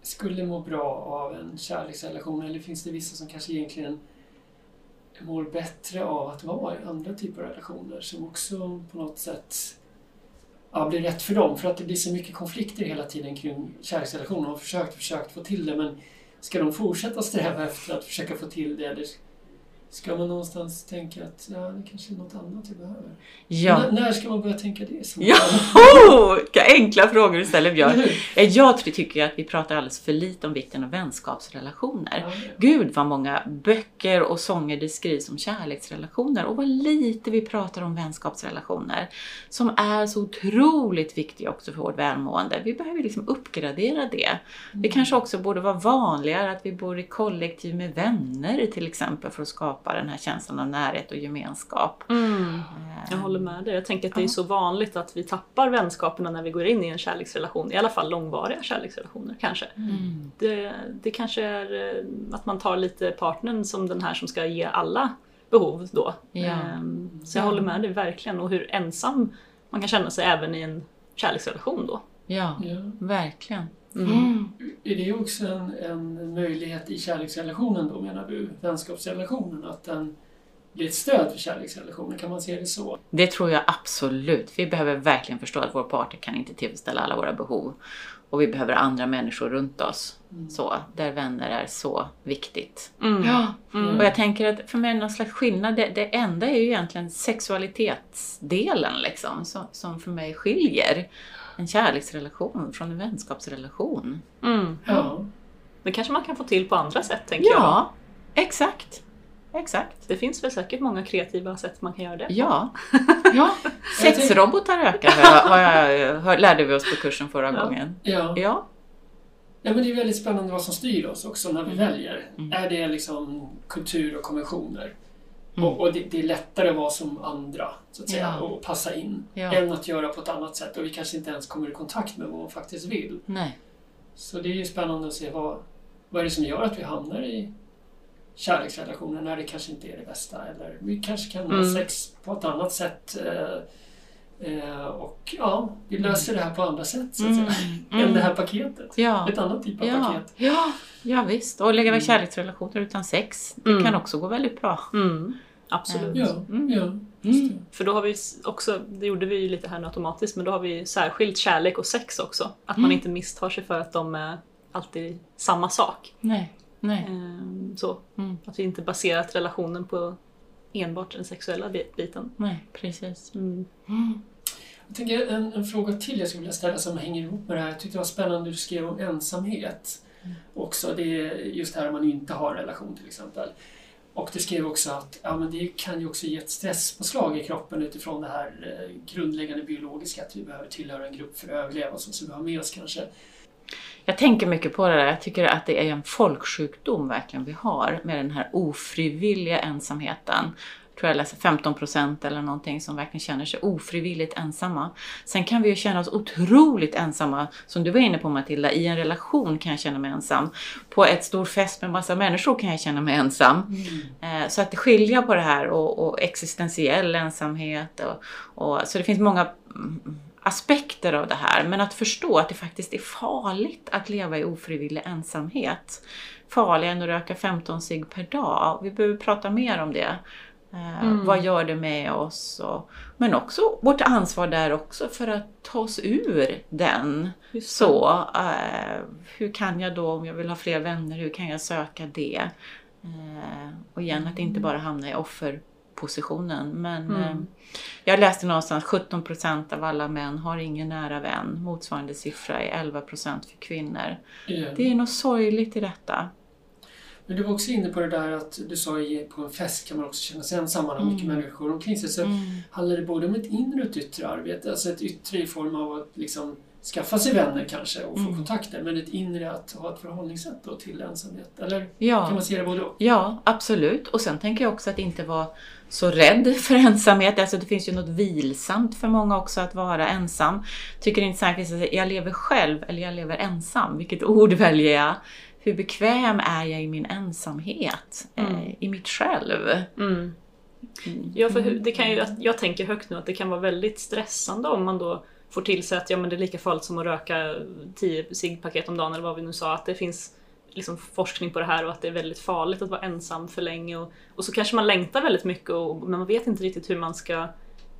skulle må bra av en kärleksrelation eller finns det vissa som kanske egentligen mår bättre av att vara i andra typer av relationer som också på något sätt ja, blir rätt för dem? För att det blir så mycket konflikter hela tiden kring kärleksrelationer. De har försökt, försökt få till det men ska de fortsätta sträva efter att försöka få till det eller ska man någonstans tänka att ja, det kanske är något annat vi behöver? Ja. När, när ska man börja tänka det? Ja, vilka enkla frågor du ställer Björn. Eh, Jag tycker att vi pratar alldeles för lite om vikten av vänskapsrelationer. Ja, Gud vad många böcker och sånger det skrivs om kärleksrelationer och vad lite vi pratar om vänskapsrelationer. Som är så otroligt viktiga också för vårt välmående. Vi behöver liksom uppgradera det. Det kanske också borde vara vanligare att vi bor i kollektiv med vänner till exempel för att skapa den här känslan av närhet och gemenskap. Jag håller med dig. Jag tänker att det är så vanligt att vi tappar vänskaperna när vi går in i en kärleksrelation. I alla fall långvariga kärleksrelationer kanske. Mm. Det, det kanske är eh, att man tar lite partnern som den här som ska ge alla behov då. Ja. Ehm, Så jag Ja. håller med dig verkligen. Och hur ensam man kan känna sig även i en kärleksrelation då. Ja, Ja. verkligen. Mm. Är det också en, en möjlighet i kärleksrelationen då menar du? Vänskapsrelationen? Att den blir ett stöd för kärleksrelationen? Kan man se det så? Det tror jag absolut. Vi behöver verkligen förstå att vår partner kan inte tillfredsställa alla våra behov. Och vi behöver andra människor runt oss. Så, där vänner är så viktigt. Mm. Ja. Mm. Och jag tänker att för mig är det någon slags skillnad. Det, det enda är ju egentligen sexualitetsdelen liksom, som, som för mig skiljer en kärleksrelation från en vänskapsrelation. Mm. Ja. Det kanske man kan få till på andra sätt tänker jag. Ja, exakt. Exakt. Det finns väl säkert många kreativa sätt man kan göra det på. Ja. ja. Sexrobotar ökar har jag, har lärde vi oss på kursen förra Ja. gången. Ja. Ja. ja, men det är väldigt spännande vad som styr oss också när vi Mm. väljer. Mm. Är det liksom kultur och konventioner? Mm. Och, och det, det är lättare att vara som andra, så att säga, Ja. och passa in. Ja. Än att göra på ett annat sätt. Och vi kanske inte ens kommer i kontakt med vad man faktiskt vill. Nej. Så det är ju spännande att se vad, vad är det som gör att vi hamnar i kärleksrelationer när det kanske inte är det bästa. Eller vi kanske kan ha Mm. sex på ett annat sätt. Eh, Eh, och ja, vi löser det här på andra sätt så att Mm. säga, Mm. än det här paketet. Ja. Ett annat typ av paket. ja, ja visst. Och leva i Mm. kärleksrelationer utan sex, det Mm. kan också gå väldigt bra. Mm. Absolut. Ja, Mm. ja. För då har vi också, det gjorde vi ju lite här nu automatiskt, men då har vi särskilt kärlek och sex också. Att man inte misstar sig för att de är alltid samma sak. Nej, nej. Ehm, Så. Mm. Att vi inte baserat relationen på enbart den sexuella bi- biten. Nej, precis. Mm. Mm. Jag tänker en, en fråga till jag skulle vilja ställa som hänger ihop med det här. Jag tyckte det var spännande du skrev om ensamhet. Också, det är just det här om man inte har relation till exempel. Och det skrev också att ja, men det kan ju också ge ett stresspåslag i kroppen utifrån det här eh, grundläggande biologiska, att vi behöver tillhöra en grupp för att överleva, så som vi har med oss kanske. Jag tänker mycket på det där. Jag tycker att det är en folksjukdom verkligen vi har med den här ofrivilliga ensamheten. Tror jag läser 15 procent eller någonting som verkligen känner sig ofrivilligt ensamma. Sen kan vi ju känna oss otroligt ensamma, som du var inne på Matilda, i en relation kan jag känna mig ensam. På ett stor fest med massa människor kan jag känna mig ensam. Eh, Så att skilja på det här och, och existentiell ensamhet. Och, och, så det finns många mm, aspekter av det här. Men att förstå att det faktiskt är farligt att leva i ofrivillig ensamhet. Farligare än att röka 15 cigg per dag. Vi behöver prata mer om det. Eh, Mm. Vad gör det med oss? Och, men också vårt ansvar där också för att ta oss ur den. Så, eh, hur kan jag då, om jag vill ha fler vänner, hur kan jag söka det? Eh, och igen, att inte bara hamna i offerpositionen. Men Mm. eh, jag läste någonstans 17 procent av alla män har ingen nära vän. Motsvarande siffra är 11 procent för kvinnor. Eh, Det är något sorgligt i detta. Men du var också inne på det där att du sa att på en fest kan man också känna sig ensam, man har mycket Mm. människor omkring sig. Så Mm. handlar det både om ett inre och ett yttre arbete. Alltså ett yttre i form av att liksom skaffa sig vänner kanske och få Mm. kontakter. Men ett inre att ha ett förhållningssätt då till ensamhet. Eller kan Ja. man se det både och? Ja, absolut. Och sen tänker jag också att inte vara så rädd för ensamhet. Alltså det finns ju något vilsamt för många också att vara ensam. Tycker det är intressant att säga, jag lever själv eller jag lever ensam. Vilket ord väljer jag? Hur bekväm är jag i min ensamhet? Mm. Eh, I mitt själv? Mm. Ja, för det kan ju, att- jag tänker högt nu att det kan vara väldigt stressande om man då får till sig att ja, men det är lika farligt som att röka 10 ciggpaket om dagen eller vad vi nu sa. Att det finns liksom forskning på det här och att det är väldigt farligt att vara ensam för länge. Och, och så kanske man längtar väldigt mycket och, men man vet inte riktigt hur man ska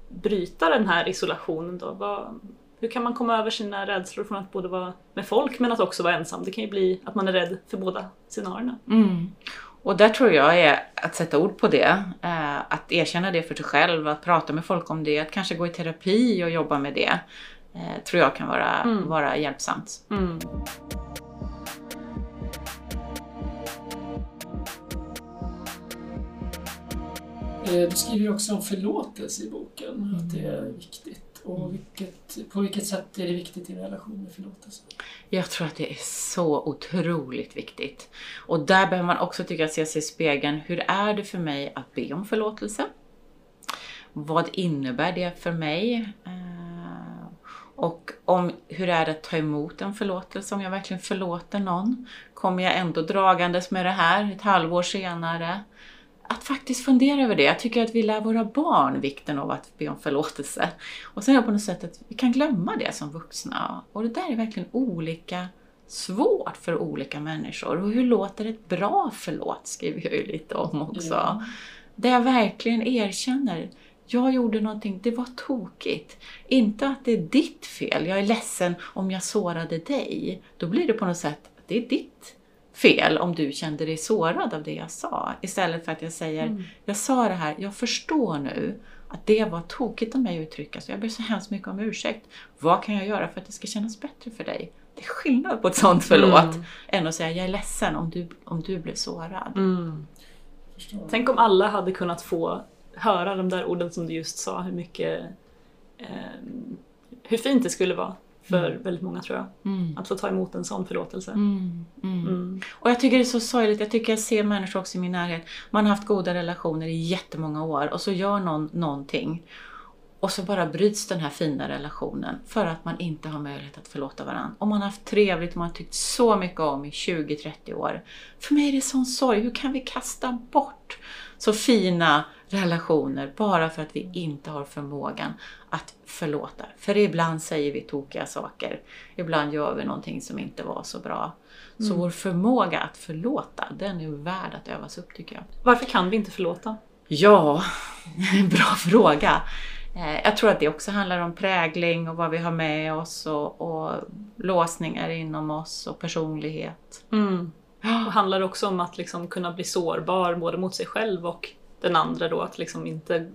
bryta den här isolationen. Då. Vad, hur kan man komma över sina rädslor från att både vara med folk men att också vara ensam? Det kan ju bli att man är rädd för båda scenarierna. Mm. Och där tror jag är att sätta ord på det. Eh, att erkänna det för sig själv, att prata med folk om det, att kanske gå i terapi och jobba med det. Eh, tror jag kan vara, Mm. vara hjälpsamt. Mm. Eh, Du skriver ju också om förlåtelse i boken, att det är viktigt. Och vilket, på vilket sätt är det viktigt i en relation med förlåtelse? Jag tror att det är så otroligt viktigt. Och där behöver man också tycka se sig i spegeln. Hur är det för mig att be om förlåtelse? Vad innebär det för mig? Eh, och om, hur är det att ta emot en förlåtelse? Om jag verkligen förlåter någon? Kommer jag ändå dragandes med det här ett halvår senare? Att faktiskt fundera över det. Jag tycker att vi lär våra barn vikten av att be om förlåtelse. Och sen är det på något sätt att vi kan glömma det som vuxna. Och det där är verkligen olika svårt för olika människor. Och hur låter ett bra förlåt skriver jag ju lite om också. Ja. Där jag verkligen erkänner, jag gjorde någonting, det var tokigt. Inte att det är ditt fel, jag är ledsen om jag sårade dig. Då blir det på något sätt att det är ditt fel om du kände dig sårad av det jag sa. Istället för att jag säger, Mm. jag sa det här, jag förstår nu att det var tokigt av mig att uttrycka så jag ber så hemskt mycket om ursäkt. Vad kan jag göra för att det ska kännas bättre för dig? Det är skillnad på ett sånt förlåt Mm. än att säga jag är ledsen om du, om du blev sårad. Mm. Tänk om alla hade kunnat få höra de där orden som du just sa, hur mycket... Eh, hur fint det skulle vara för Mm. väldigt många tror jag. Mm. Att få ta emot en sån förlåtelse. Mm, mm. Mm. Och jag tycker det är så sorgligt. Jag tycker jag ser människor också i min närhet. Man har haft goda relationer i jättemånga år och så gör någon någonting. Och så bara bryts den här fina relationen för att man inte har möjlighet att förlåta varandra. Och man har haft trevligt och man har tyckt så mycket om i 20-30 år. För mig är det sån sorg. Hur kan vi kasta bort så fina relationer bara för att vi inte har förmågan att förlåta. För ibland säger vi tokiga saker. Ibland gör vi någonting som inte var så bra. Så vår förmåga att förlåta, den är värd att övas upp tycker jag. Varför kan vi inte förlåta? Ja, bra fråga. Eh, Jag tror att det också handlar om prägling och vad vi har med oss och, och låsningar inom oss och personlighet. Och handlar också om att liksom kunna bli sårbar både mot sig själv och den andra då, att liksom inte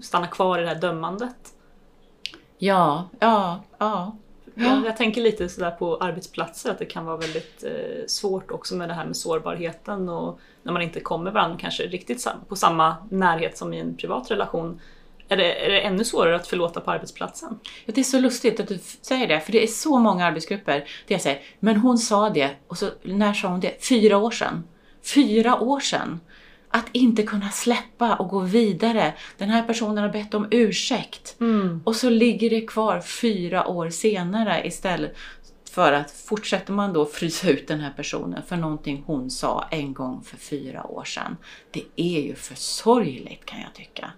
stanna kvar i det här dömandet. Ja, ja, ja. Jag, jag tänker lite sådär på arbetsplatser att det kan vara väldigt eh, svårt också med det här med sårbarheten och när man inte kommer varandra kanske riktigt sam- på samma närhet som i en privat relation. Är det, är det ännu svårare att förlåta på arbetsplatsen? Ja, Det är så lustigt att du säger det, för det är så många arbetsgrupper där jag säger, men hon sa det, och så när sa hon det? Fyra år sedan. Fyra år sedan! Att inte kunna släppa och gå vidare. Den här personen har bett om ursäkt. Och så ligger det kvar fyra år senare istället för att fortsätter man då frysa ut den här personen för någonting hon sa en gång för fyra år sedan. Det är ju för sorgligt kan jag tycka.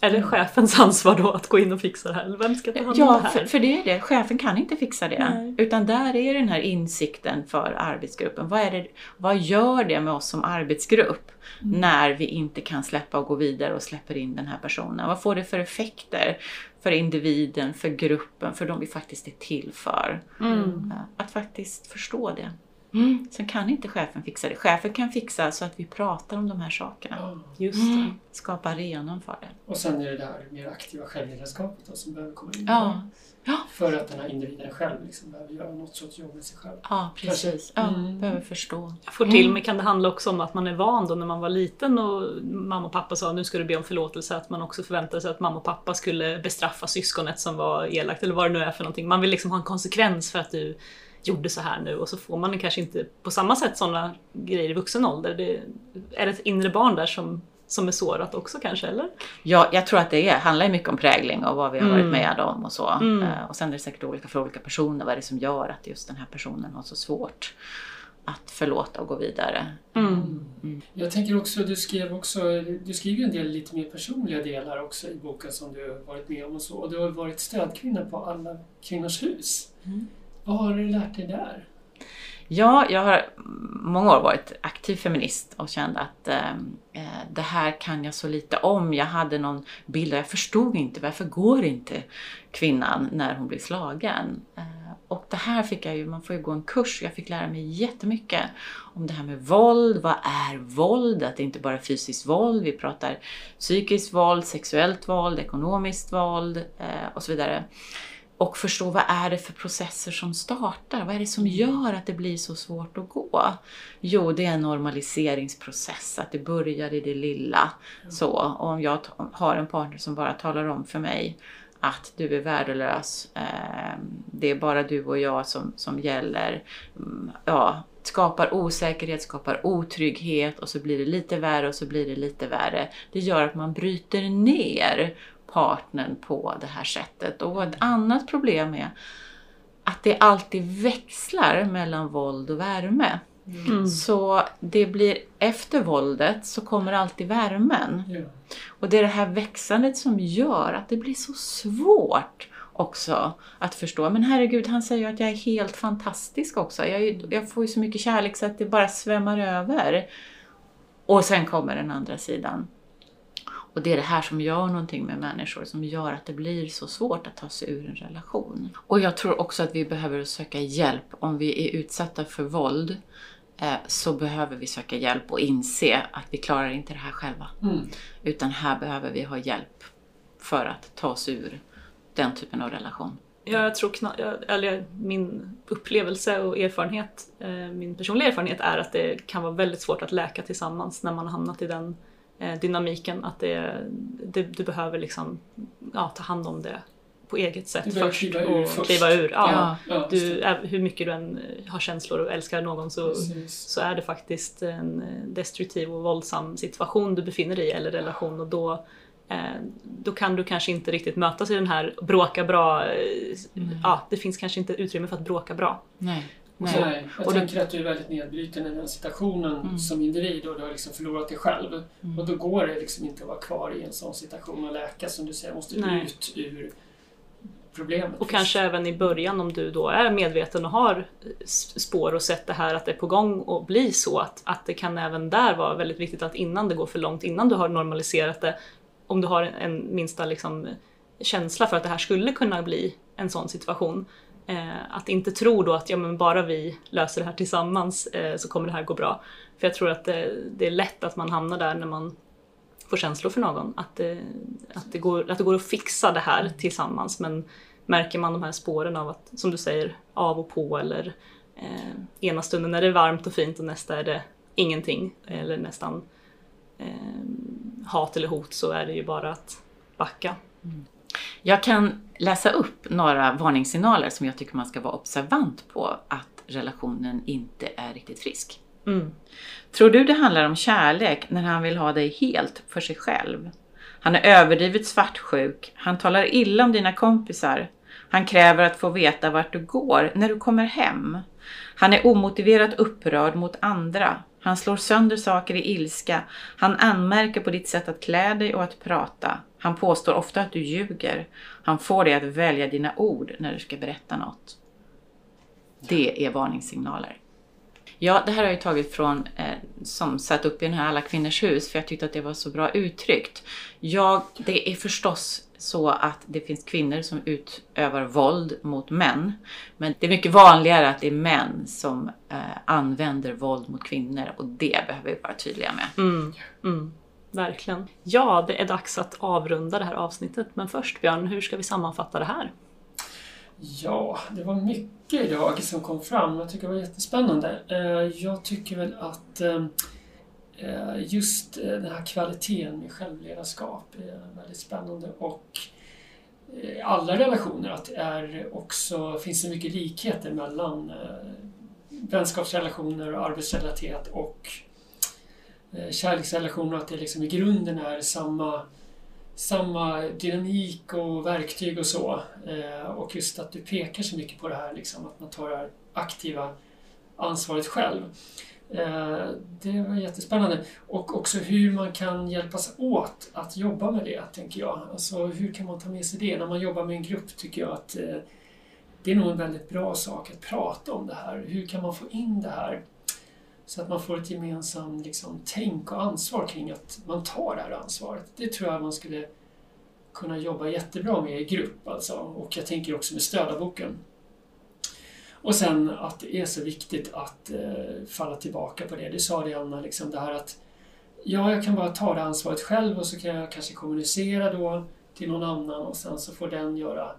Är det chefens ansvar då att gå in och fixa det här? Eller vem ska ta hand om det Ja, här? för, för det är det. Chefen kan inte fixa det. Nej. Utan där är den här insikten för arbetsgruppen. Vad, är det, vad gör det med oss som arbetsgrupp Mm. när vi inte kan släppa och gå vidare och släpper in den här personen? Vad får det för effekter för individen, för gruppen, för de vi faktiskt är till för? Mm. Att faktiskt förstå det. Sen kan inte chefen fixa det. Chefen kan fixa så att vi pratar om de här sakerna. Ja. Just det. Skapa arenan för det. Och sen är det det här mer aktiva självledarskapet då, som behöver komma in. Ja, ja, För att den här individen själv liksom behöver göra något sorts jobb med sig själv. ja precis. Ja, Mm. behöver förstå. Jag får till mig kan det handla också om att man är van då när man var liten och mamma och pappa sa nu ska du be om förlåtelse, att man också förväntade sig att mamma och pappa skulle bestraffa syskonet som var elakt eller vad det nu är för någonting. Man vill liksom ha en konsekvens för att du gjorde så här nu och så får man kanske inte på samma sätt sådana grejer i vuxen ålder. Det är det ett inre barn där som, som är sårat också kanske, eller? Ja, jag tror att det är, handlar mycket om prägling och vad vi har varit med om och så. Mm. Eh, Och sen är det säkert olika för olika personer. Vad är det som gör att just den här personen har så svårt att förlåta och gå vidare? Jag tänker också, du skrev också, du skriver en del lite mer personliga delar också i boken som du har varit med om och så. Och du har varit stödkvinna på alla kvinnors hus. Vad har du lärt dig där? Ja, jag har många år varit aktiv feminist och kände att eh, eh, det här kan jag så lite om. Jag hade någon bild och jag förstod inte varför går inte kvinnan när hon blir slagen? Eh, och det här fick jag ju, man får ju gå en kurs, jag fick lära mig jättemycket om det här med våld. Vad är våld? Att det inte bara är fysiskt våld, vi pratar psykiskt våld, sexuellt våld, ekonomiskt våld eh, och så vidare och förstå vad är det för processer som startar? Vad är det som gör att det blir så svårt att gå? Jo, det är en normaliseringsprocess, att det börjar i det lilla. Så, och om jag har en partner som bara talar om för mig att du är värdelös, eh, det är bara du och jag som, som gäller. Mm, ja, skapar osäkerhet, skapar otrygghet och så blir det lite värre och så blir det lite värre. Det gör att man bryter ner partnern på det här sättet. Och ett annat problem är att det alltid växlar mellan våld och värme. Så det blir efter våldet så kommer alltid värmen. Ja. Och det är det här växandet som gör att det blir så svårt också att förstå. Men herregud, han säger ju att jag är helt fantastisk också. Jag, jag får ju så mycket kärlek så att det bara svämmar över. Och sen kommer den andra sidan. Och det är det här som gör någonting med människor, som gör att det blir så svårt att ta sig ur en relation. Och jag tror också att vi behöver söka hjälp. Om vi är utsatta för våld eh, så behöver vi söka hjälp och inse att vi klarar inte det här själva. Mm. Utan här behöver vi ha hjälp för att ta oss ur den typen av relation. Ja, jag tror eller min upplevelse och erfarenhet, eh, min personliga erfarenhet är att det kan vara väldigt svårt att läka tillsammans när man har hamnat i den dynamiken. Att det, det, du behöver liksom, ja, ta hand om det på eget sätt först kliva och först. kliva ur. Ja. Ja. Du, hur mycket du än eh, har känslor och älskar någon så, Precis. så är det faktiskt en eh, destruktiv och våldsam situation du befinner dig i eller relation och då, eh, då kan du kanske inte riktigt mötas i den här bråka bra, eh, ja det finns kanske inte utrymme för att bråka bra. Nej. Nej, Nej jag och tänker då... att du är väldigt nedbruten i den situationen mm. som individ och du har liksom förlorat dig själv. Mm. Och då går det liksom inte att vara kvar i en sån situation och läka som du säger, måste Nej. ut ur problemet. Och kanske även i början om du då är medveten och har spår och sett det här att det är på gång och bli så att, att det kan även där vara väldigt viktigt att innan det går för långt, innan du har normaliserat det, om du har en minsta liksom känsla för att det här skulle kunna bli en sån situation, Eh, att inte tro då att ja, men bara vi löser det här tillsammans eh, så kommer det här gå bra. För jag tror att det, det, är lätt att man hamnar där när man får känslor för någon. Att det, att, det går, att det går att fixa det här tillsammans men märker man de här spåren av att, som du säger, av och på eller eh, ena stunden är det varmt och fint och nästa är det ingenting eller nästan eh, hat eller hot så är det ju bara att backa. Mm. Jag kan läsa upp några varningssignaler som jag tycker man ska vara observant på att relationen inte är riktigt frisk. Mm. Tror du det handlar om kärlek när han vill ha dig helt för sig själv? Han är överdrivet svartsjuk, han talar illa om dina kompisar, han kräver att få veta vart du går när du kommer hem. Han är omotiverat upprörd mot andra. Han slår sönder saker i ilska. Han anmärker på ditt sätt att klä dig och att prata. Han påstår ofta att du ljuger. Han får dig att välja dina ord när du ska berätta något. Det är varningssignaler. Ja, det här har jag tagit från eh, som satt upp i den här Alla kvinnors hus för jag tyckte att det var så bra uttryckt. Ja, det är förstås så att det finns kvinnor som utövar våld mot män. Men det är mycket vanligare att det är män som eh, använder våld mot kvinnor och det behöver vi vara tydliga med. Mm, mm. Verkligen. Ja, det är dags att avrunda det här avsnittet. Men först Björn, hur ska vi sammanfatta det här? Ja, det var mycket idag som kom fram. Jag tycker det var jättespännande. Eh, jag tycker väl att eh, eh, Eh, just eh, den här kvaliteten med självledarskap är väldigt spännande och eh, alla relationer att det är också finns så mycket likheter mellan vänskapsrelationer och arbetsrelaterat och kärleksrelationer att det liksom i grunden är samma, samma dynamik och verktyg och så. Och just att du pekar så mycket på det här liksom, att man tar det här aktiva ansvaret själv. Eh, det var jättespännande. Och också hur man kan hjälpas åt att jobba med det, tänker jag. Alltså hur kan man ta med sig det? När man jobbar med en grupp tycker jag att eh, det är nog en väldigt bra sak att prata om det här. Hur kan man få in det här så att man får ett gemensamt liksom, tänk och ansvar kring att man tar det här ansvaret. Det tror jag man skulle kunna jobba jättebra med i grupp alltså. Och jag tänker också med stödarboken. Och sen att det är så viktigt att eh, falla tillbaka på det. Du sa det Anna, liksom det här att ja, jag kan bara ta det ansvaret själv och så kan jag kanske kommunicera då till någon annan och sen så får den göra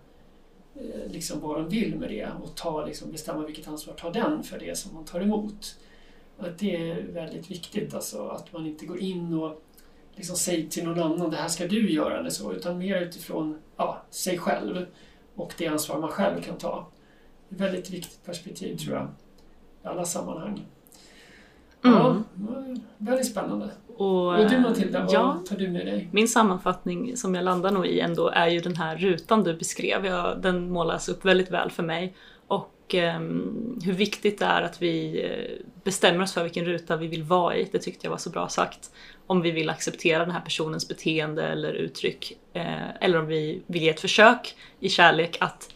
eh, liksom vad den vill med det och ta, liksom, bestämma vilket ansvar tar den för det som man tar emot. Att det är väldigt viktigt, alltså, att man inte går in och liksom säger till någon annan det här ska du göra eller så, utan mer utifrån ja, sig själv och det ansvar man själv kan ta. Ett väldigt viktigt perspektiv tror jag, i alla sammanhang. Ja, mm. väldigt spännande. Och, och du Matilda, ja, vad tar du med dig? Min sammanfattning som jag landar nog i ändå är ju den här rutan du beskrev. Jag, den målas upp väldigt väl för mig och eh, hur viktigt det är att vi eh, bestämmer oss för vilken ruta vi vill vara i. Det tyckte jag var så bra sagt. Om vi vill acceptera den här personens beteende eller uttryck eh, eller om vi vill ge ett försök i kärlek att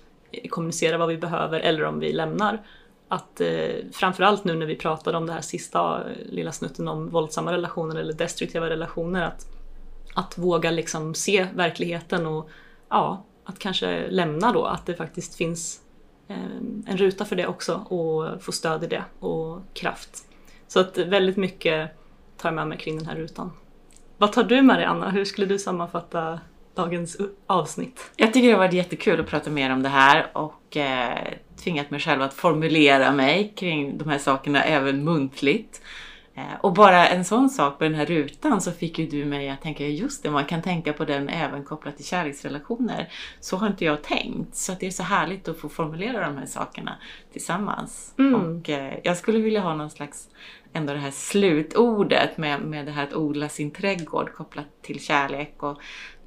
kommunicera vad vi behöver eller om vi lämnar. Att eh, framförallt nu när vi pratade om det här sista eh, lilla snutten om våldsamma relationer eller destruktiva relationer att, att våga liksom se verkligheten och ja, att kanske lämna då, att det faktiskt finns eh, en ruta för det också och få stöd i det och kraft. Så att väldigt mycket tar jag med mig kring den här rutan. Vad tar du med dig Anna? Hur skulle du sammanfatta dagens avsnitt? Jag tycker det har varit jättekul att prata mer om det här och eh, tvingat mig själv att formulera mig kring de här sakerna även muntligt. Eh, och bara en sån sak på den här rutan så fick ju du mig att tänka, just det, man kan tänka på den även kopplat till kärleksrelationer. Så har inte jag tänkt. Så det är så härligt att få formulera de här sakerna tillsammans. Mm. Och eh, jag skulle vilja ha någon slags, ändå det här slutordet med, med det här att odla sin trädgård kopplat till kärlek och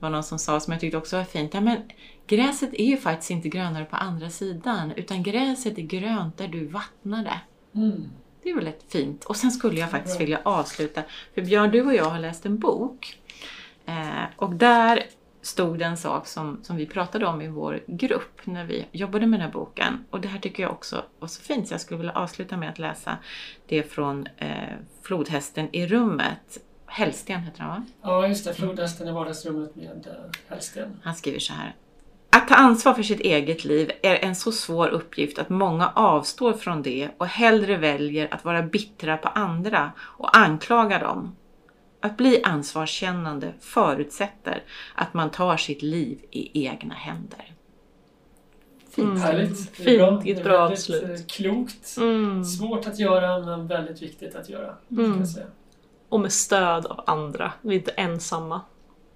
var någon som sa, som jag tyckte också var fint, ja, men gräset är ju faktiskt inte grönare på andra sidan, utan gräset är grönt där du vattnar det. Mm. Det är väl ett fint. Och sen skulle jag faktiskt vilja avsluta, för Björn, du och jag har läst en bok. Eh, och där stod det en sak som, som vi pratade om i vår grupp när vi jobbade med den här boken. Och det här tycker jag också var så fint så jag skulle vilja avsluta med att läsa det från eh, Flodhästen i rummet. Hellsten heter han va? Ja, just det. Flodhästen i vardagsrummet med Hellsten. Han skriver så här. Att ta ansvar för sitt eget liv är en så svår uppgift att många avstår från det och hellre väljer att vara bittra på andra och anklaga dem. Att bli ansvarskännande förutsätter att man tar sitt liv i egna händer. Fint. Mm. Härligt. Det är Fint, bra. ett Det är bra väldigt, avslut. eh, Klokt. Mm. Svårt att göra, men väldigt viktigt att göra. Mm. Kan jag säga. Och med stöd av andra. Vi är inte ensamma.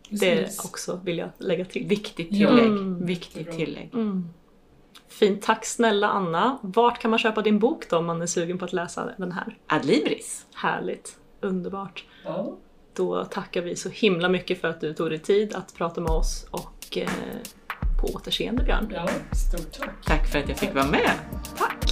Det Precis. också vill jag lägga till. Viktigt tillägg. Mm. Viktigt tillägg. Mm. Fint, tack snälla Anna. Vart kan man köpa din bok då om man är sugen på att läsa den här? Adlibris. Härligt, underbart. Ja. Då tackar vi så himla mycket för att du tog dig tid att prata med oss och eh, på återseende Björn. ja, stort tack. Tack för att jag fick vara med. Tack!